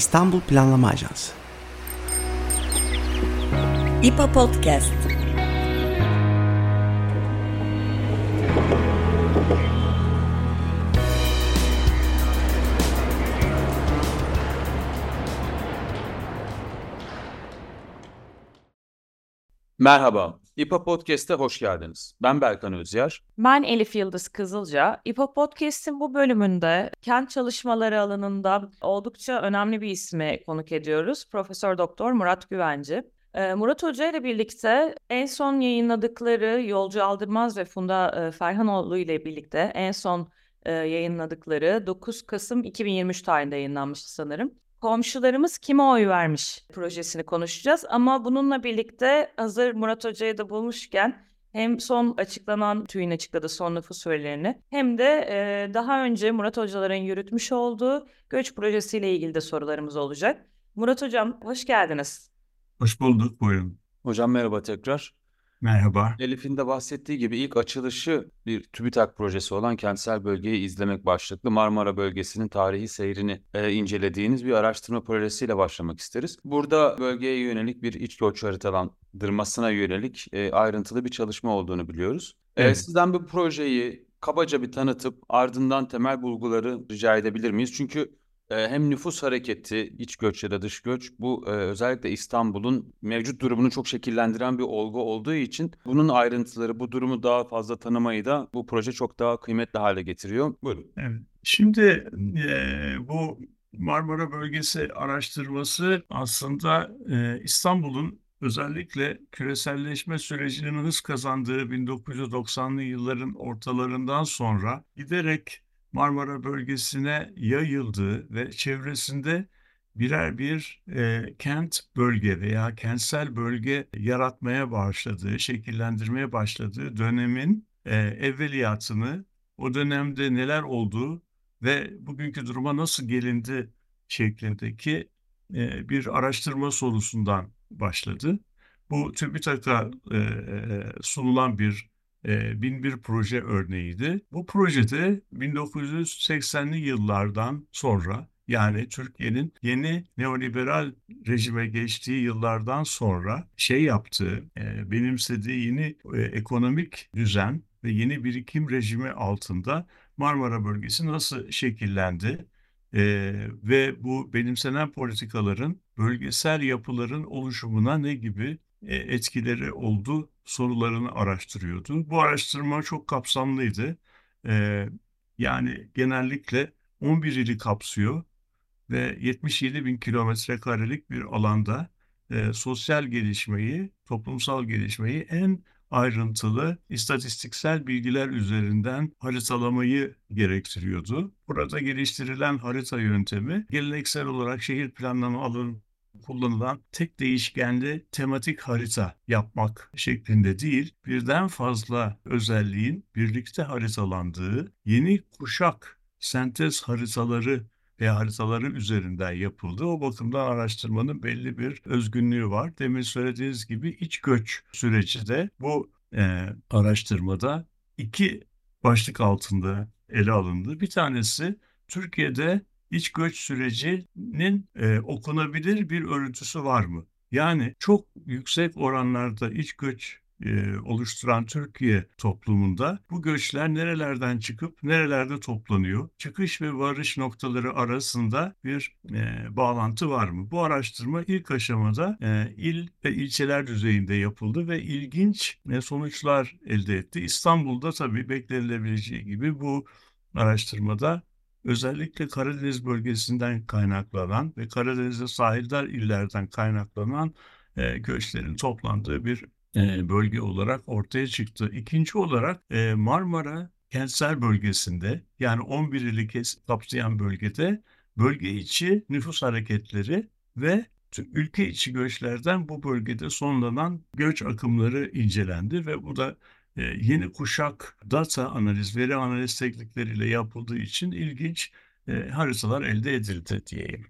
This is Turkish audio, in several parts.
İstanbul Planlama Ajansı. İPA Podcast. Merhaba, İPA Podcast'e hoş geldiniz. Ben Berkan Özyar. Ben Elif Yıldız Kızılca. İPA Podcast'in bu bölümünde kent çalışmaları alanında oldukça önemli bir ismi konuk ediyoruz. Profesör Doktor Murat Güvenci. Ee, Murat Hoca ile birlikte en son yayınladıkları Yolcu Aldırmaz ve Funda e, Ferhanoğlu ile birlikte en son e, yayınladıkları 9 Kasım 2023 tarihinde yayınlanmıştı sanırım. Komşularımız kime oy vermiş projesini konuşacağız ama bununla birlikte hazır Murat Hoca'yı da bulmuşken hem son açıklanan TÜİ'nin açıkladığı son nüfus verilerini hem de e, daha önce Murat Hocaların yürütmüş olduğu göç projesiyle ilgili de sorularımız olacak. Murat Hocam hoş geldiniz. Hoş bulduk, buyurun. Hocam merhaba tekrar. Merhaba. Elif'in de bahsettiği gibi ilk açılışı bir TÜBİTAK projesi olan kentsel bölgeyi izlemek başlıklı Marmara bölgesinin tarihi seyrini e, incelediğiniz bir araştırma projesiyle başlamak isteriz. Burada bölgeye yönelik bir iç göç haritalandırmasına yönelik e, ayrıntılı bir çalışma olduğunu biliyoruz. E, Evet. sizden bu projeyi kabaca bir tanıtıp ardından temel bulguları rica edebilir miyiz? Çünkü e, hem nüfus hareketi, iç göç ya da dış göç bu e, özellikle İstanbul'un mevcut durumunu çok şekillendiren bir olgu olduğu için bunun ayrıntıları, bu durumu daha fazla tanımayı da bu proje çok daha kıymetli hale getiriyor. Buyurun. Evet. Şimdi eee, bu Marmara Bölgesi araştırması aslında eee, İstanbul'un özellikle küreselleşme sürecinin hız kazandığı 1990'lı yılların ortalarından sonra giderek Marmara Bölgesi'ne yayıldığı ve çevresinde birer bir eee, kent bölge veya kentsel bölge yaratmaya başladığı, şekillendirmeye başladığı dönemin eee, evveliyatını o dönemde neler olduğu ve bugünkü duruma nasıl gelindi şeklindeki e, bir araştırma sorusundan başladı. Bu TÜBİTAK'a e, sunulan bir e, bin bir proje örneğiydi. Bu projede 1980'li yıllardan sonra yani Türkiye'nin yeni neoliberal rejime geçtiği yıllardan sonra şey yaptığı, benimsediği yeni ekonomik düzen ve yeni birikim rejimi altında Marmara bölgesi nasıl şekillendi ve bu benimsenen politikaların bölgesel yapıların oluşumuna ne gibi etkileri oldu sorularını araştırıyordu. Bu araştırma çok kapsamlıydı. Ee, yani genellikle 11 ili kapsıyor ve 77 bin kilometre karelik bir alanda e, sosyal gelişmeyi, toplumsal gelişmeyi en ayrıntılı istatistiksel bilgiler üzerinden haritalamayı gerektiriyordu. Burada geliştirilen harita yöntemi geleneksel olarak şehir planlama alanı kullanılan tek değişkenli tematik harita yapmak şeklinde değil, birden fazla özelliğin birlikte haritalandığı yeni kuşak sentez haritaları ve haritaların üzerinden yapıldı. O bakımdan araştırmanın belli bir özgünlüğü var. Demin söylediğiniz gibi iç göç süreci de bu e, araştırmada iki başlık altında ele alındı. Bir tanesi Türkiye'de iç göç sürecinin e, okunabilir bir örüntüsü var mı? Yani çok yüksek oranlarda iç göç e, oluşturan Türkiye toplumunda bu göçler nerelerden çıkıp nerelerde toplanıyor? Çıkış ve varış noktaları arasında bir e, bağlantı var mı? Bu araştırma ilk aşamada e, il ve ilçeler düzeyinde yapıldı ve ilginç e, sonuçlar elde etti. İstanbul'da tabii beklenilebileceği gibi bu araştırmada özellikle Karadeniz bölgesinden kaynaklanan ve Karadeniz'e sahildar illerden kaynaklanan e, göçlerin toplandığı bir e, bölge olarak ortaya çıktı. İkinci olarak e, Marmara kentsel bölgesinde yani 11 ili kapsayan bölgede bölge içi nüfus hareketleri ve ülke içi göçlerden bu bölgede sonlanan göç akımları incelendi ve bu da yeni kuşak data analiz, veri analiz teknikleriyle yapıldığı için ilginç e, haritalar elde edildi diyeyim.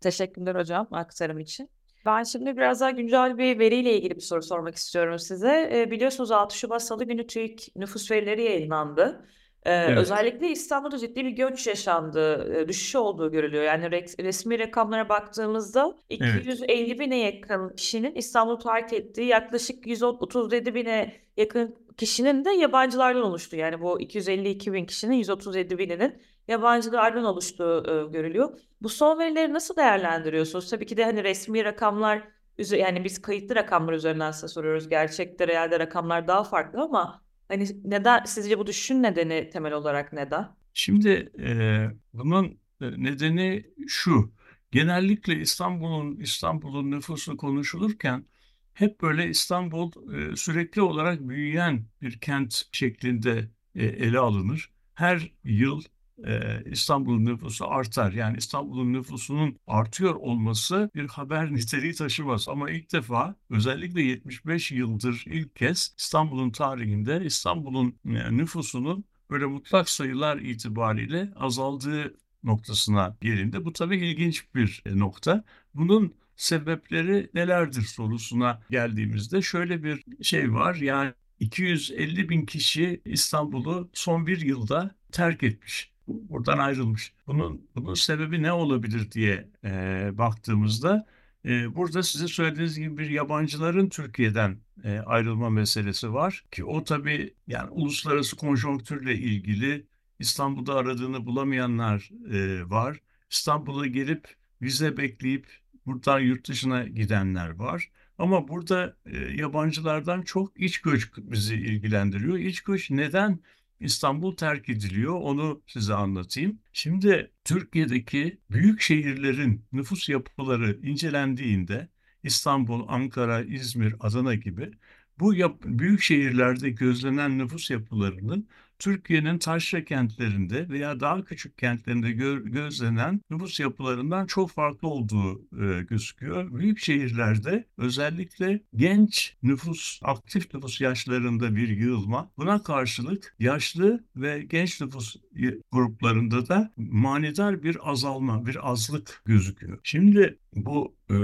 Teşekkürler hocam aktarım için. Ben şimdi biraz daha güncel bir veriyle ilgili bir soru sormak istiyorum size. E, biliyorsunuz 6 Şubat Salı günü TÜİK nüfus verileri yayınlandı. Ee, evet. Özellikle İstanbul'da ciddi bir göç yaşandığı, e, düşüş olduğu görülüyor. Yani resmi rakamlara baktığımızda 250 evet. bine yakın kişinin İstanbul'u terk ettiği, yaklaşık 137 bine yakın kişinin de yabancılardan oluştu. Yani bu 252 bin kişinin 137 bininin yabancılardan oluştuğu e, görülüyor. Bu son verileri nasıl değerlendiriyorsunuz? Tabii ki de hani resmi rakamlar yani biz kayıtlı rakamlar üzerinden size soruyoruz. Gerçekte, realde rakamlar daha farklı ama hani neden sizce bu düşüşün nedeni temel olarak neden? Şimdi e, bunun nedeni şu. Genellikle İstanbul'un İstanbul'un nüfusu konuşulurken hep böyle İstanbul e, sürekli olarak büyüyen bir kent şeklinde e, ele alınır. Her yıl e, İstanbul'un nüfusu artar. Yani İstanbul'un nüfusunun artıyor olması bir haber niteliği taşımaz. Ama ilk defa özellikle 75 yıldır ilk kez İstanbul'un tarihinde İstanbul'un nüfusunun böyle mutlak sayılar itibariyle azaldığı noktasına gelindi. Bu tabii ilginç bir nokta. Bunun sebepleri nelerdir sorusuna geldiğimizde şöyle bir şey var. Yani 250 bin kişi İstanbul'u son bir yılda terk etmiş. Buradan ayrılmış. Bunun, bunun sebebi ne olabilir diye e, baktığımızda e, burada size söylediğiniz gibi bir yabancıların Türkiye'den e, ayrılma meselesi var ki o tabii yani uluslararası konjonktürle ilgili İstanbul'da aradığını bulamayanlar e, var. İstanbul'a gelip vize bekleyip buradan yurt dışına gidenler var. Ama burada e, yabancılardan çok iç göç bizi ilgilendiriyor. İç göç neden İstanbul terk ediliyor onu size anlatayım. Şimdi Türkiye'deki büyük şehirlerin nüfus yapıları incelendiğinde İstanbul, Ankara, İzmir, Adana gibi bu yap büyük şehirlerde gözlenen nüfus yapılarının Türkiye'nin taşra kentlerinde veya daha küçük kentlerinde gö gözlenen nüfus yapılarından çok farklı olduğu e, gözüküyor. Büyük şehirlerde özellikle genç nüfus, aktif nüfus yaşlarında bir yığılma. Buna karşılık yaşlı ve genç nüfus gruplarında da manidar bir azalma, bir azlık gözüküyor. Şimdi bu e,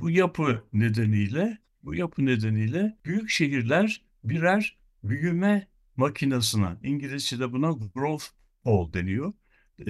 bu yapı nedeniyle bu yapı nedeniyle büyük şehirler birer büyüme makinasına, İngilizce'de buna growth hole deniyor, e,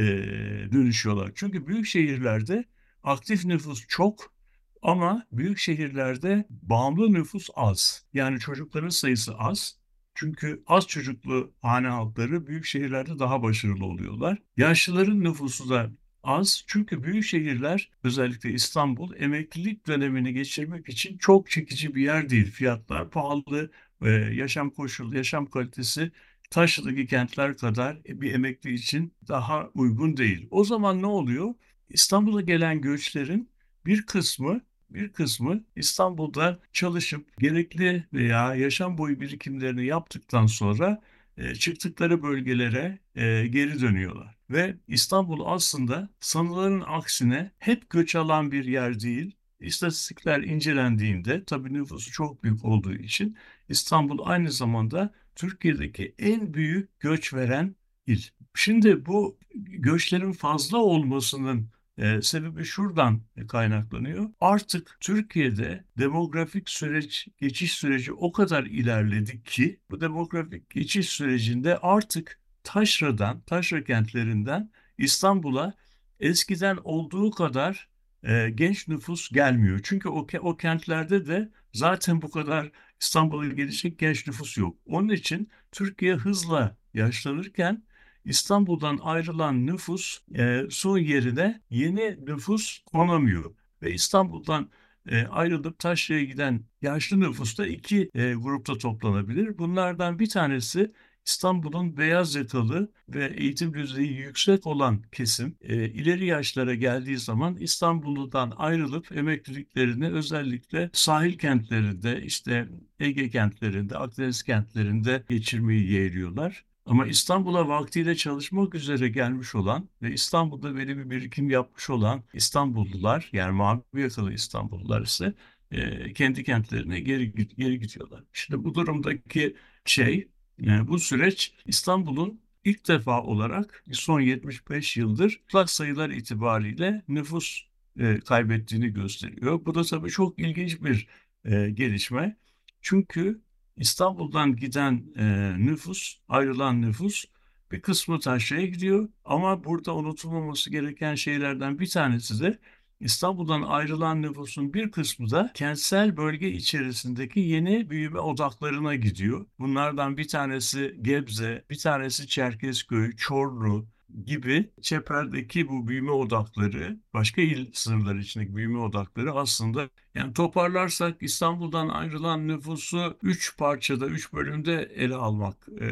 dönüşüyorlar. Çünkü büyük şehirlerde aktif nüfus çok ama büyük şehirlerde bağımlı nüfus az. Yani çocukların sayısı az. Çünkü az çocuklu hane halkları büyük şehirlerde daha başarılı oluyorlar. Yaşlıların nüfusu da az. Çünkü büyük şehirler özellikle İstanbul emeklilik dönemini geçirmek için çok çekici bir yer değil. Fiyatlar pahalı, e, yaşam koşulu, yaşam kalitesi taşradaki kentler kadar bir emekli için daha uygun değil. O zaman ne oluyor? İstanbul'a gelen göçlerin bir kısmı bir kısmı İstanbul'da çalışıp gerekli veya yaşam boyu birikimlerini yaptıktan sonra e, çıktıkları bölgelere e, geri dönüyorlar. Ve İstanbul aslında sanılanın aksine hep göç alan bir yer değil. İstatistikler incelendiğinde tabii nüfusu çok büyük olduğu için İstanbul aynı zamanda Türkiye'deki en büyük göç veren il. Şimdi bu göçlerin fazla olmasının e, sebebi şuradan kaynaklanıyor. Artık Türkiye'de demografik süreç, geçiş süreci o kadar ilerledi ki bu demografik geçiş sürecinde artık taşradan, taşra kentlerinden İstanbul'a eskiden olduğu kadar e, genç nüfus gelmiyor. Çünkü o, o kentlerde de zaten bu kadar İstanbul'a gelecek genç nüfus yok. Onun için Türkiye hızla yaşlanırken İstanbul'dan ayrılan nüfus e, son yerine yeni nüfus konamıyor. Ve İstanbul'dan e, ayrılıp Taşra'ya giden yaşlı nüfus da iki e, grupta toplanabilir. Bunlardan bir tanesi İstanbul'un beyaz yakalı ve eğitim düzeyi yüksek olan kesim e, ileri yaşlara geldiği zaman İstanbul'dan ayrılıp emekliliklerini özellikle sahil kentlerinde işte Ege kentlerinde, Akdeniz kentlerinde geçirmeyi yeğliyorlar. Ama İstanbul'a vaktiyle çalışmak üzere gelmiş olan ve İstanbul'da belli bir birikim yapmış olan İstanbullular yani mavi yakalı İstanbullular ise e, kendi kentlerine geri, geri gidiyorlar. İşte bu durumdaki şey yani bu süreç İstanbul'un ilk defa olarak son 75 yıldır mutlak sayılar itibariyle nüfus e, kaybettiğini gösteriyor. Bu da tabii çok ilginç bir e, gelişme. Çünkü İstanbul'dan giden e, nüfus, ayrılan nüfus Bir kısmı taşraya gidiyor ama burada unutulmaması gereken şeylerden bir tanesi de İstanbul'dan ayrılan nüfusun bir kısmı da kentsel bölge içerisindeki yeni büyüme odaklarına gidiyor. Bunlardan bir tanesi Gebze, bir tanesi Çerkezköy, Çorlu, gibi çeperdeki bu büyüme odakları, başka il sınırları içindeki büyüme odakları aslında yani toparlarsak İstanbul'dan ayrılan nüfusu üç parçada, üç bölümde ele almak e,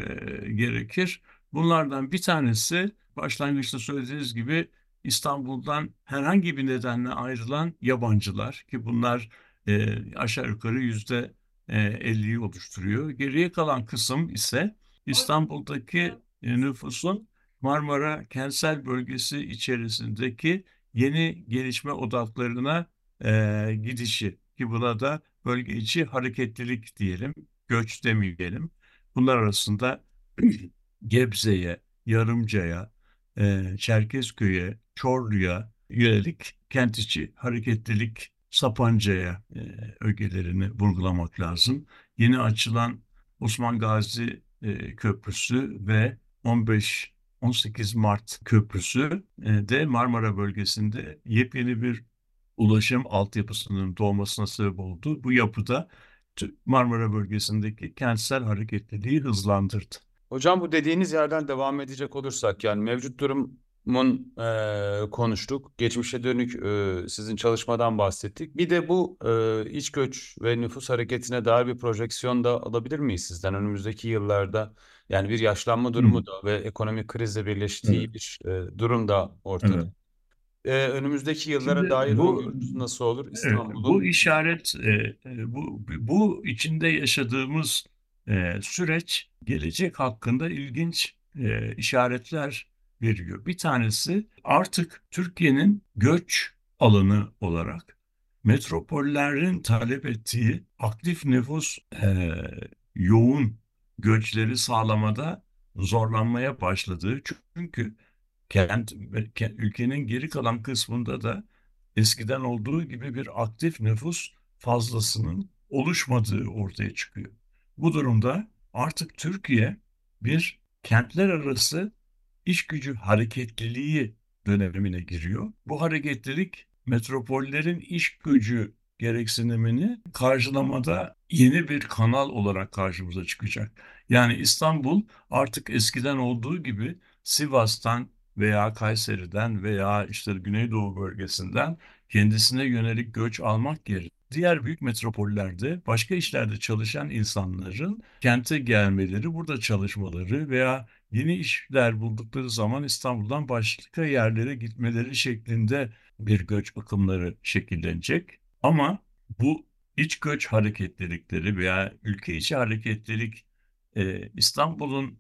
gerekir. Bunlardan bir tanesi başlangıçta söylediğiniz gibi İstanbul'dan herhangi bir nedenle ayrılan yabancılar ki bunlar e, aşağı yukarı yüzde 50'yi oluşturuyor. Geriye kalan kısım ise İstanbul'daki e, nüfusun Marmara kentsel bölgesi içerisindeki yeni gelişme odaklarına e, gidişi ki buna da bölge içi hareketlilik diyelim, göç demeyelim. Bunlar arasında Gebze'ye, Yarımca'ya, e, Çerkezköy'e, Çorlu'ya yönelik kent içi hareketlilik Sapanca'ya e, ögelerini vurgulamak lazım. Yeni açılan Osman Gazi Köprüsü ve 15 18 Mart Köprüsü de Marmara bölgesinde yepyeni bir ulaşım altyapısının doğmasına sebep oldu. Bu yapıda Marmara bölgesindeki kentsel hareketliliği hızlandırdı. Hocam bu dediğiniz yerden devam edecek olursak yani mevcut durumun e, konuştuk. Geçmişe dönük e, sizin çalışmadan bahsettik. Bir de bu e, iç göç ve nüfus hareketine dair bir projeksiyon da alabilir miyiz sizden önümüzdeki yıllarda? Yani bir yaşlanma durumu Hı. da ve ekonomik krizle birleştiği Evet. bir e, durum da ortada. Evet. E, önümüzdeki yıllara Şimdi dair bu nasıl olur İstanbul'un? bu işaret e, bu bu içinde yaşadığımız e, süreç gelecek hakkında ilginç e, işaretler veriyor. Bir tanesi artık Türkiye'nin göç alanı olarak metropollerin talep ettiği aktif nüfus e, yoğun göçleri sağlamada zorlanmaya başladığı çünkü kent, ülkenin geri kalan kısmında da eskiden olduğu gibi bir aktif nüfus fazlasının oluşmadığı ortaya çıkıyor. Bu durumda artık Türkiye bir kentler arası iş gücü hareketliliği dönemine giriyor. Bu hareketlilik metropollerin iş gücü gereksinimini karşılamada yeni bir kanal olarak karşımıza çıkacak. Yani İstanbul artık eskiden olduğu gibi Sivas'tan veya Kayseri'den veya işte Güneydoğu bölgesinden kendisine yönelik göç almak yerine diğer büyük metropollerde başka işlerde çalışan insanların kente gelmeleri, burada çalışmaları veya yeni işler buldukları zaman İstanbul'dan başka yerlere gitmeleri şeklinde bir göç akımları şekillenecek. Ama bu iç göç hareketlilikleri veya ülke içi hareketlilik e, İstanbul'un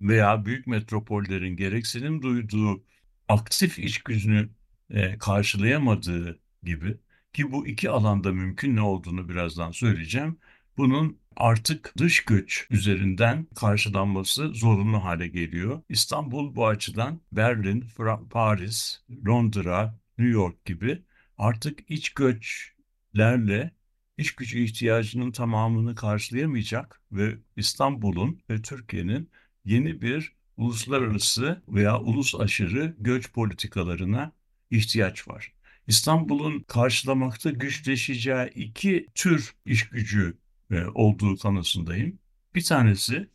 veya büyük metropollerin gereksinim duyduğu aktif iç gücünü e, karşılayamadığı gibi ki bu iki alanda mümkün ne olduğunu birazdan söyleyeceğim. Bunun artık dış göç üzerinden karşılanması zorunlu hale geliyor. İstanbul bu açıdan Berlin, Paris, Londra, New York gibi artık iç göçlerle iş gücü ihtiyacının tamamını karşılayamayacak ve İstanbul'un ve Türkiye'nin yeni bir uluslararası veya ulus aşırı göç politikalarına ihtiyaç var. İstanbul'un karşılamakta güçleşeceği iki tür iş gücü e, olduğu kanısındayım. Bir tanesi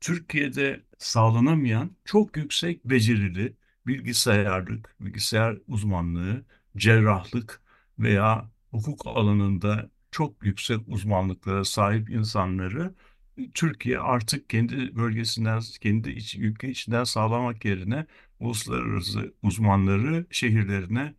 Türkiye'de sağlanamayan çok yüksek becerili bilgisayarlık, bilgisayar uzmanlığı, cerrahlık veya hukuk alanında çok yüksek uzmanlıklara sahip insanları Türkiye artık kendi bölgesinden, kendi iç, ülke içinden sağlamak yerine uluslararası uzmanları şehirlerine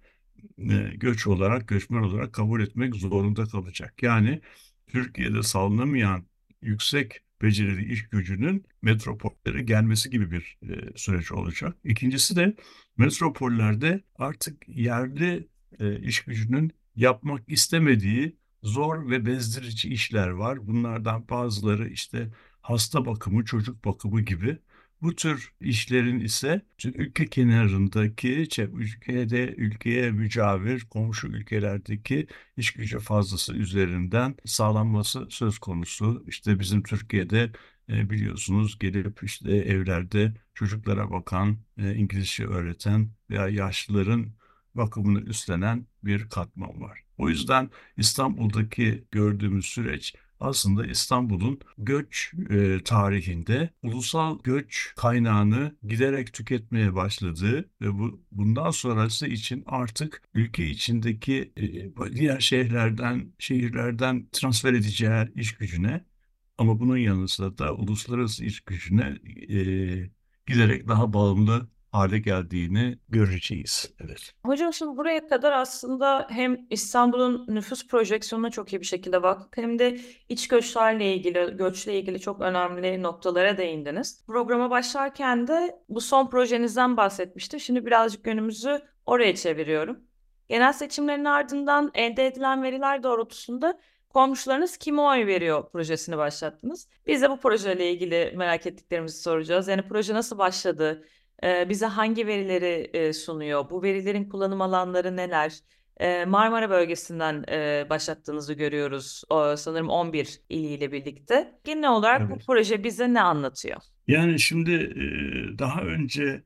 e, göç olarak, göçmen olarak kabul etmek zorunda kalacak. Yani Türkiye'de sağlanamayan yüksek becerili iş gücünün metropollere gelmesi gibi bir e, süreç olacak. İkincisi de metropollerde artık yerli e, iş gücünün yapmak istemediği zor ve bezdirici işler var. Bunlardan bazıları işte hasta bakımı, çocuk bakımı gibi. Bu tür işlerin ise ülke kenarındaki, ülkede ülkeye mücavir komşu ülkelerdeki iş gücü fazlası üzerinden sağlanması söz konusu. İşte bizim Türkiye'de e, biliyorsunuz gelip işte evlerde çocuklara bakan, e, İngilizce öğreten veya yaşlıların bakımını üstlenen bir katman var. O yüzden İstanbul'daki gördüğümüz süreç aslında İstanbul'un göç e, tarihinde ulusal göç kaynağını giderek tüketmeye başladığı ve bu bundan sonrası için artık ülke içindeki e, diğer şehirlerden şehirlerden transfer edeceği iş gücüne ama bunun yanı sıra da uluslararası iş gücüne e, giderek daha bağımlı hale geldiğini göreceğiz. Evet. Hocam şimdi buraya kadar aslında hem İstanbul'un nüfus projeksiyonuna çok iyi bir şekilde baktık hem de iç göçlerle ilgili, göçle ilgili çok önemli noktalara değindiniz. Programa başlarken de bu son projenizden bahsetmiştim. Şimdi birazcık yönümüzü oraya çeviriyorum. Genel seçimlerin ardından elde edilen veriler doğrultusunda komşularınız kime oy veriyor projesini başlattınız. Biz de bu projeyle ilgili merak ettiklerimizi soracağız. Yani proje nasıl başladı? Bize hangi verileri sunuyor? Bu verilerin kullanım alanları neler? Marmara bölgesinden başlattığınızı görüyoruz. Sanırım 11 iliyle birlikte. Genel olarak bu Evet. proje bize ne anlatıyor? Yani şimdi daha önce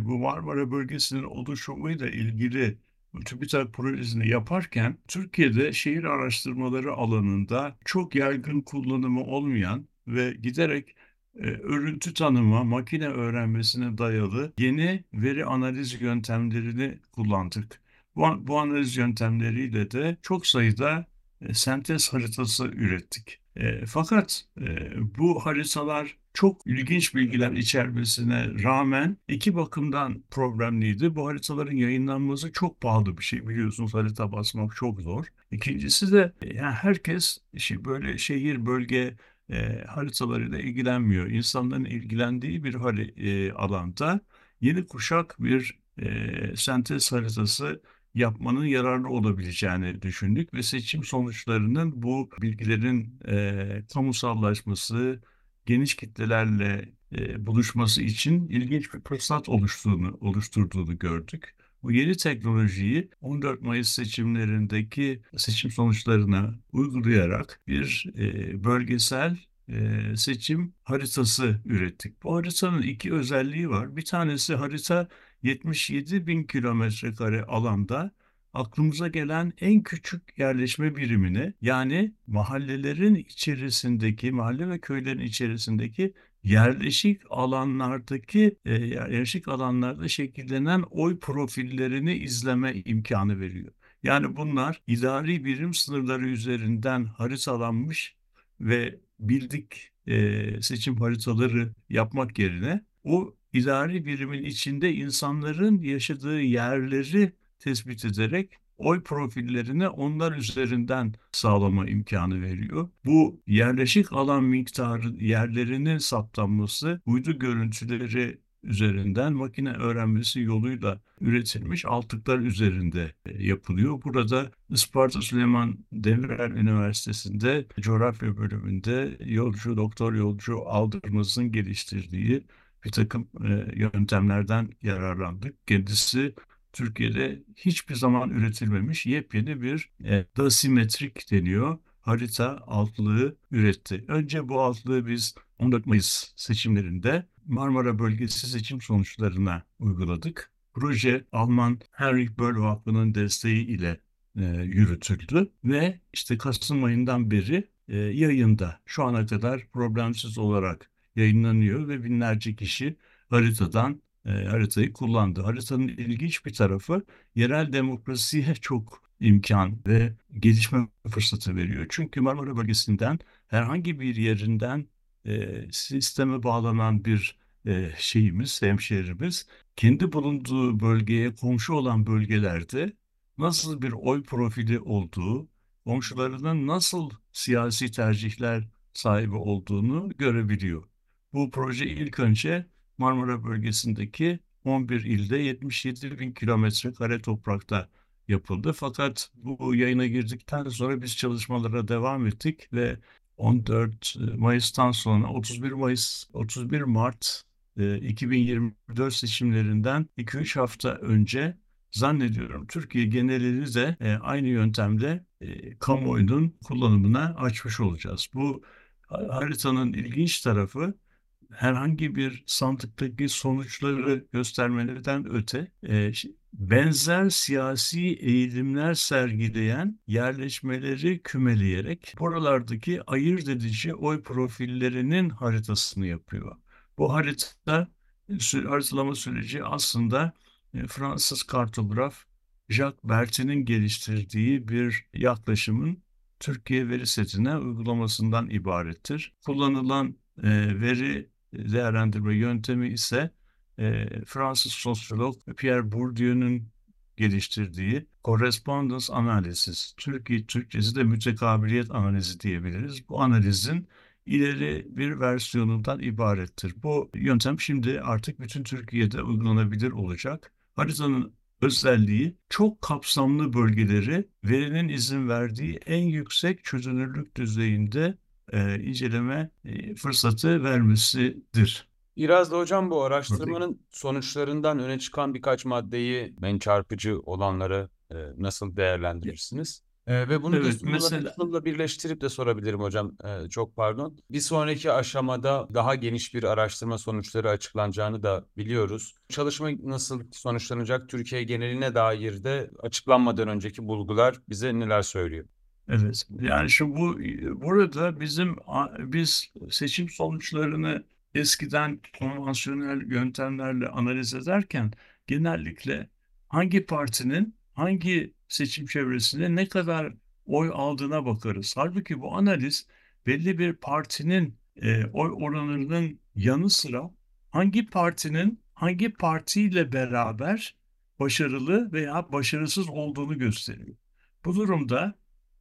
bu Marmara bölgesinin oluşumuyla ilgili TÜBİTAK projesini yaparken Türkiye'de şehir araştırmaları alanında çok yaygın kullanımı olmayan ve giderek örüntü tanıma, makine öğrenmesine dayalı yeni veri analiz yöntemlerini kullandık. Bu, bu analiz yöntemleriyle de çok sayıda e, sentez haritası ürettik. E, fakat e, bu haritalar çok ilginç bilgiler içermesine rağmen iki bakımdan problemliydi. Bu haritaların yayınlanması çok pahalı bir şey biliyorsunuz harita basmak çok zor. İkincisi de e, yani herkes şey, böyle şehir bölge e, haritalarıyla ilgilenmiyor. İnsanların ilgilendiği bir hali, e, alanda yeni kuşak bir e, sentez haritası yapmanın yararlı olabileceğini düşündük ve seçim sonuçlarının bu bilgilerin e, kamusallaşması, geniş kitlelerle e, buluşması için ilginç bir fırsat oluştuğunu oluşturduğunu gördük. Bu yeni teknolojiyi 14 Mayıs seçimlerindeki seçim sonuçlarına uygulayarak bir e, bölgesel e, seçim haritası ürettik. Bu haritanın iki özelliği var. Bir tanesi harita 77 bin kilometre kare alanda aklımıza gelen en küçük yerleşme birimini yani mahallelerin içerisindeki, mahalle ve köylerin içerisindeki yerleşik alanlardaki e, yerleşik alanlarda şekillenen oy profillerini izleme imkanı veriyor. Yani bunlar idari birim sınırları üzerinden haritalanmış ve bildik e, seçim haritaları yapmak yerine o idari birimin içinde insanların yaşadığı yerleri tespit ederek oy profillerini onlar üzerinden sağlama imkanı veriyor. Bu yerleşik alan miktarı yerlerinin saptanması uydu görüntüleri üzerinden makine öğrenmesi yoluyla üretilmiş altıklar üzerinde e, yapılıyor. Burada Isparta Süleyman Demirel Üniversitesi'nde coğrafya bölümünde yolcu, doktor yolcu Aldırmaz'ın geliştirdiği bir takım e, yöntemlerden yararlandık. Kendisi Türkiye'de hiçbir zaman üretilmemiş yepyeni bir e, dasimetrik deniyor harita altlığı üretti. Önce bu altlığı biz 14 Mayıs seçimlerinde Marmara Bölgesi seçim sonuçlarına uyguladık. Proje Alman Heinrich Böll Vakfı'nın desteği ile e, yürütüldü ve işte Kasım ayından beri e, yayında şu ana kadar problemsiz olarak yayınlanıyor ve binlerce kişi haritadan e, haritayı kullandı. Haritanın ilginç bir tarafı yerel demokrasiye çok imkan ve gelişme fırsatı veriyor. Çünkü Marmara bölgesinden herhangi bir yerinden e, sisteme bağlanan bir e, şeyimiz, hemşehrimiz kendi bulunduğu bölgeye komşu olan bölgelerde nasıl bir oy profili olduğu, komşularının nasıl siyasi tercihler sahibi olduğunu görebiliyor. Bu proje ilk önce Marmara bölgesindeki 11 ilde 77 bin kilometre kare toprakta yapıldı. Fakat bu yayına girdikten sonra biz çalışmalara devam ettik ve 14 Mayıs'tan sonra 31 Mayıs 31 Mart 2024 seçimlerinden 2-3 hafta önce zannediyorum Türkiye genelini de aynı yöntemle kamuoyunun kullanımına açmış olacağız. Bu haritanın ilginç tarafı herhangi bir sandıktaki sonuçları göstermelerden öte e, benzer siyasi eğilimler sergileyen yerleşmeleri kümeleyerek buralardaki ayırt edici oy profillerinin haritasını yapıyor. Bu harita haritalama süreci aslında e, Fransız kartograf Jacques Berthin'in geliştirdiği bir yaklaşımın Türkiye veri setine uygulamasından ibarettir. Kullanılan e, veri değerlendirme yöntemi ise e, Fransız sosyolog Pierre Bourdieu'nun geliştirdiği correspondence analiz, Türkiye Türkçesi de mütekabiliyet analizi diyebiliriz. Bu analizin ileri bir versiyonundan ibarettir. Bu yöntem şimdi artık bütün Türkiye'de uygulanabilir olacak. Haritanın özelliği çok kapsamlı bölgeleri verinin izin verdiği en yüksek çözünürlük düzeyinde e, inceleme e, fırsatı vermesidir. Biraz da hocam bu araştırmanın sonuçlarından öne çıkan birkaç maddeyi en çarpıcı olanları e, nasıl değerlendirirsiniz? E, ve bunu Evet, mesela birleştirip de sorabilirim hocam. E, çok pardon. Bir sonraki aşamada daha geniş bir araştırma sonuçları açıklanacağını da biliyoruz. Çalışma nasıl sonuçlanacak? Türkiye geneline dair de açıklanmadan önceki bulgular bize neler söylüyor? Evet. Yani şu bu burada bizim biz seçim sonuçlarını eskiden konvansiyonel yöntemlerle analiz ederken genellikle hangi partinin hangi seçim çevresinde ne kadar oy aldığına bakarız. Halbuki bu analiz belli bir partinin e, oy oranlarının yanı sıra hangi partinin hangi partiyle beraber başarılı veya başarısız olduğunu gösteriyor. Bu durumda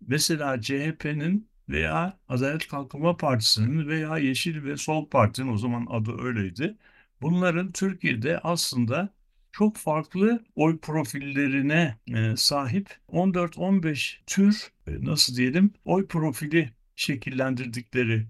mesela CHP'nin veya Adalet Kalkınma Partisi'nin veya Yeşil ve Sol Parti'nin o zaman adı öyleydi. Bunların Türkiye'de aslında çok farklı oy profillerine e, sahip 14-15 tür e, nasıl diyelim oy profili şekillendirdiklerini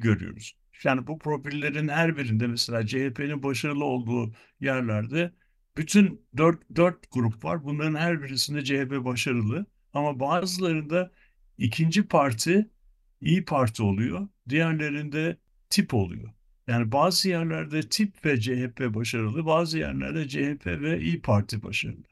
görüyoruz. Yani bu profillerin her birinde mesela CHP'nin başarılı olduğu yerlerde bütün 4, 4 grup var. Bunların her birisinde CHP başarılı. Ama bazılarında ikinci parti İyi Parti oluyor. Diğerlerinde tip oluyor. Yani bazı yerlerde tip ve CHP başarılı, bazı yerlerde CHP ve İyi Parti başarılı.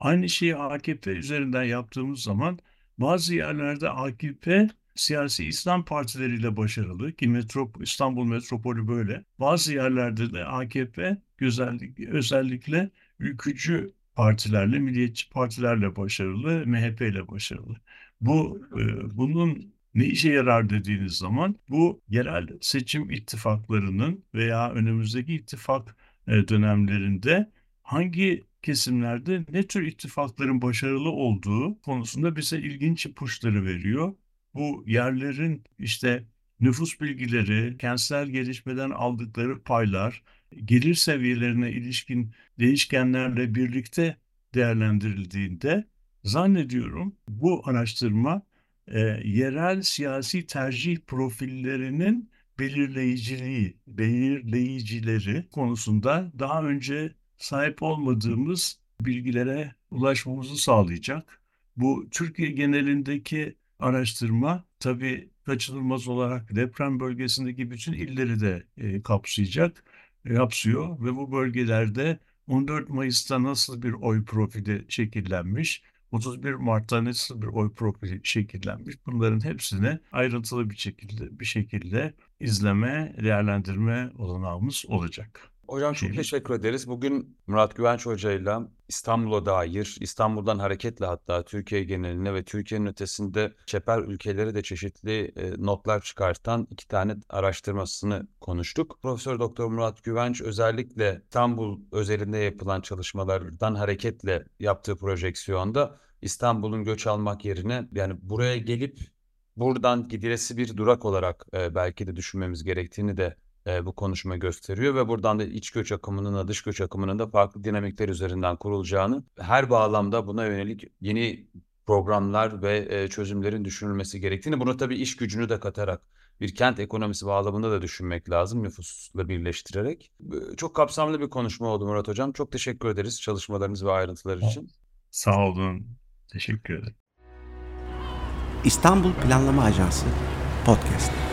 Aynı şeyi AKP üzerinden yaptığımız zaman bazı yerlerde AKP siyasi İslam partileriyle başarılı ki metrop, İstanbul metropolü böyle. Bazı yerlerde de AKP özellikle, özellikle ülkücü partilerle, milliyetçi partilerle başarılı, MHP ile başarılı. Bu e, bunun ne işe yarar dediğiniz zaman bu yerel seçim ittifaklarının veya önümüzdeki ittifak e, dönemlerinde hangi kesimlerde ne tür ittifakların başarılı olduğu konusunda bize ilginç ipuçları veriyor. Bu yerlerin işte nüfus bilgileri, kentsel gelişmeden aldıkları paylar, gelir seviyelerine ilişkin değişkenlerle birlikte değerlendirildiğinde zannediyorum bu araştırma e, yerel siyasi tercih profillerinin belirleyiciliği, belirleyicileri konusunda daha önce sahip olmadığımız bilgilere ulaşmamızı sağlayacak. Bu Türkiye genelindeki araştırma tabii kaçınılmaz olarak deprem bölgesindeki bütün illeri de e, kapsayacak, kapsıyor ve bu bölgelerde 14 Mayıs'ta nasıl bir oy profili şekillenmiş, 31 Mart'ta nasıl bir oy profili şekillenmiş bunların hepsini ayrıntılı bir şekilde bir şekilde izleme, değerlendirme olanağımız olacak. Hocam çok teşekkür ederiz. Bugün Murat Güvenç Hoca ile İstanbul'a dair, İstanbul'dan hareketle hatta Türkiye geneline ve Türkiye'nin ötesinde çeper ülkeleri de çeşitli e, notlar çıkartan iki tane araştırmasını konuştuk. Profesör Doktor Murat Güvenç özellikle İstanbul özelinde yapılan çalışmalardan hareketle yaptığı projeksiyonda İstanbul'un göç almak yerine yani buraya gelip buradan gidilesi bir durak olarak e, belki de düşünmemiz gerektiğini de e, bu konuşma gösteriyor ve buradan da iç göç akımının da dış göç akımının da farklı dinamikler üzerinden kurulacağını, her bağlamda buna yönelik yeni programlar ve e, çözümlerin düşünülmesi gerektiğini, buna tabii iş gücünü de katarak bir kent ekonomisi bağlamında da düşünmek lazım nüfusla birleştirerek. Çok kapsamlı bir konuşma oldu Murat Hocam. Çok teşekkür ederiz çalışmalarınız ve ayrıntılar için. Sağ olun. Teşekkür ederim. İstanbul Planlama Ajansı Podcast.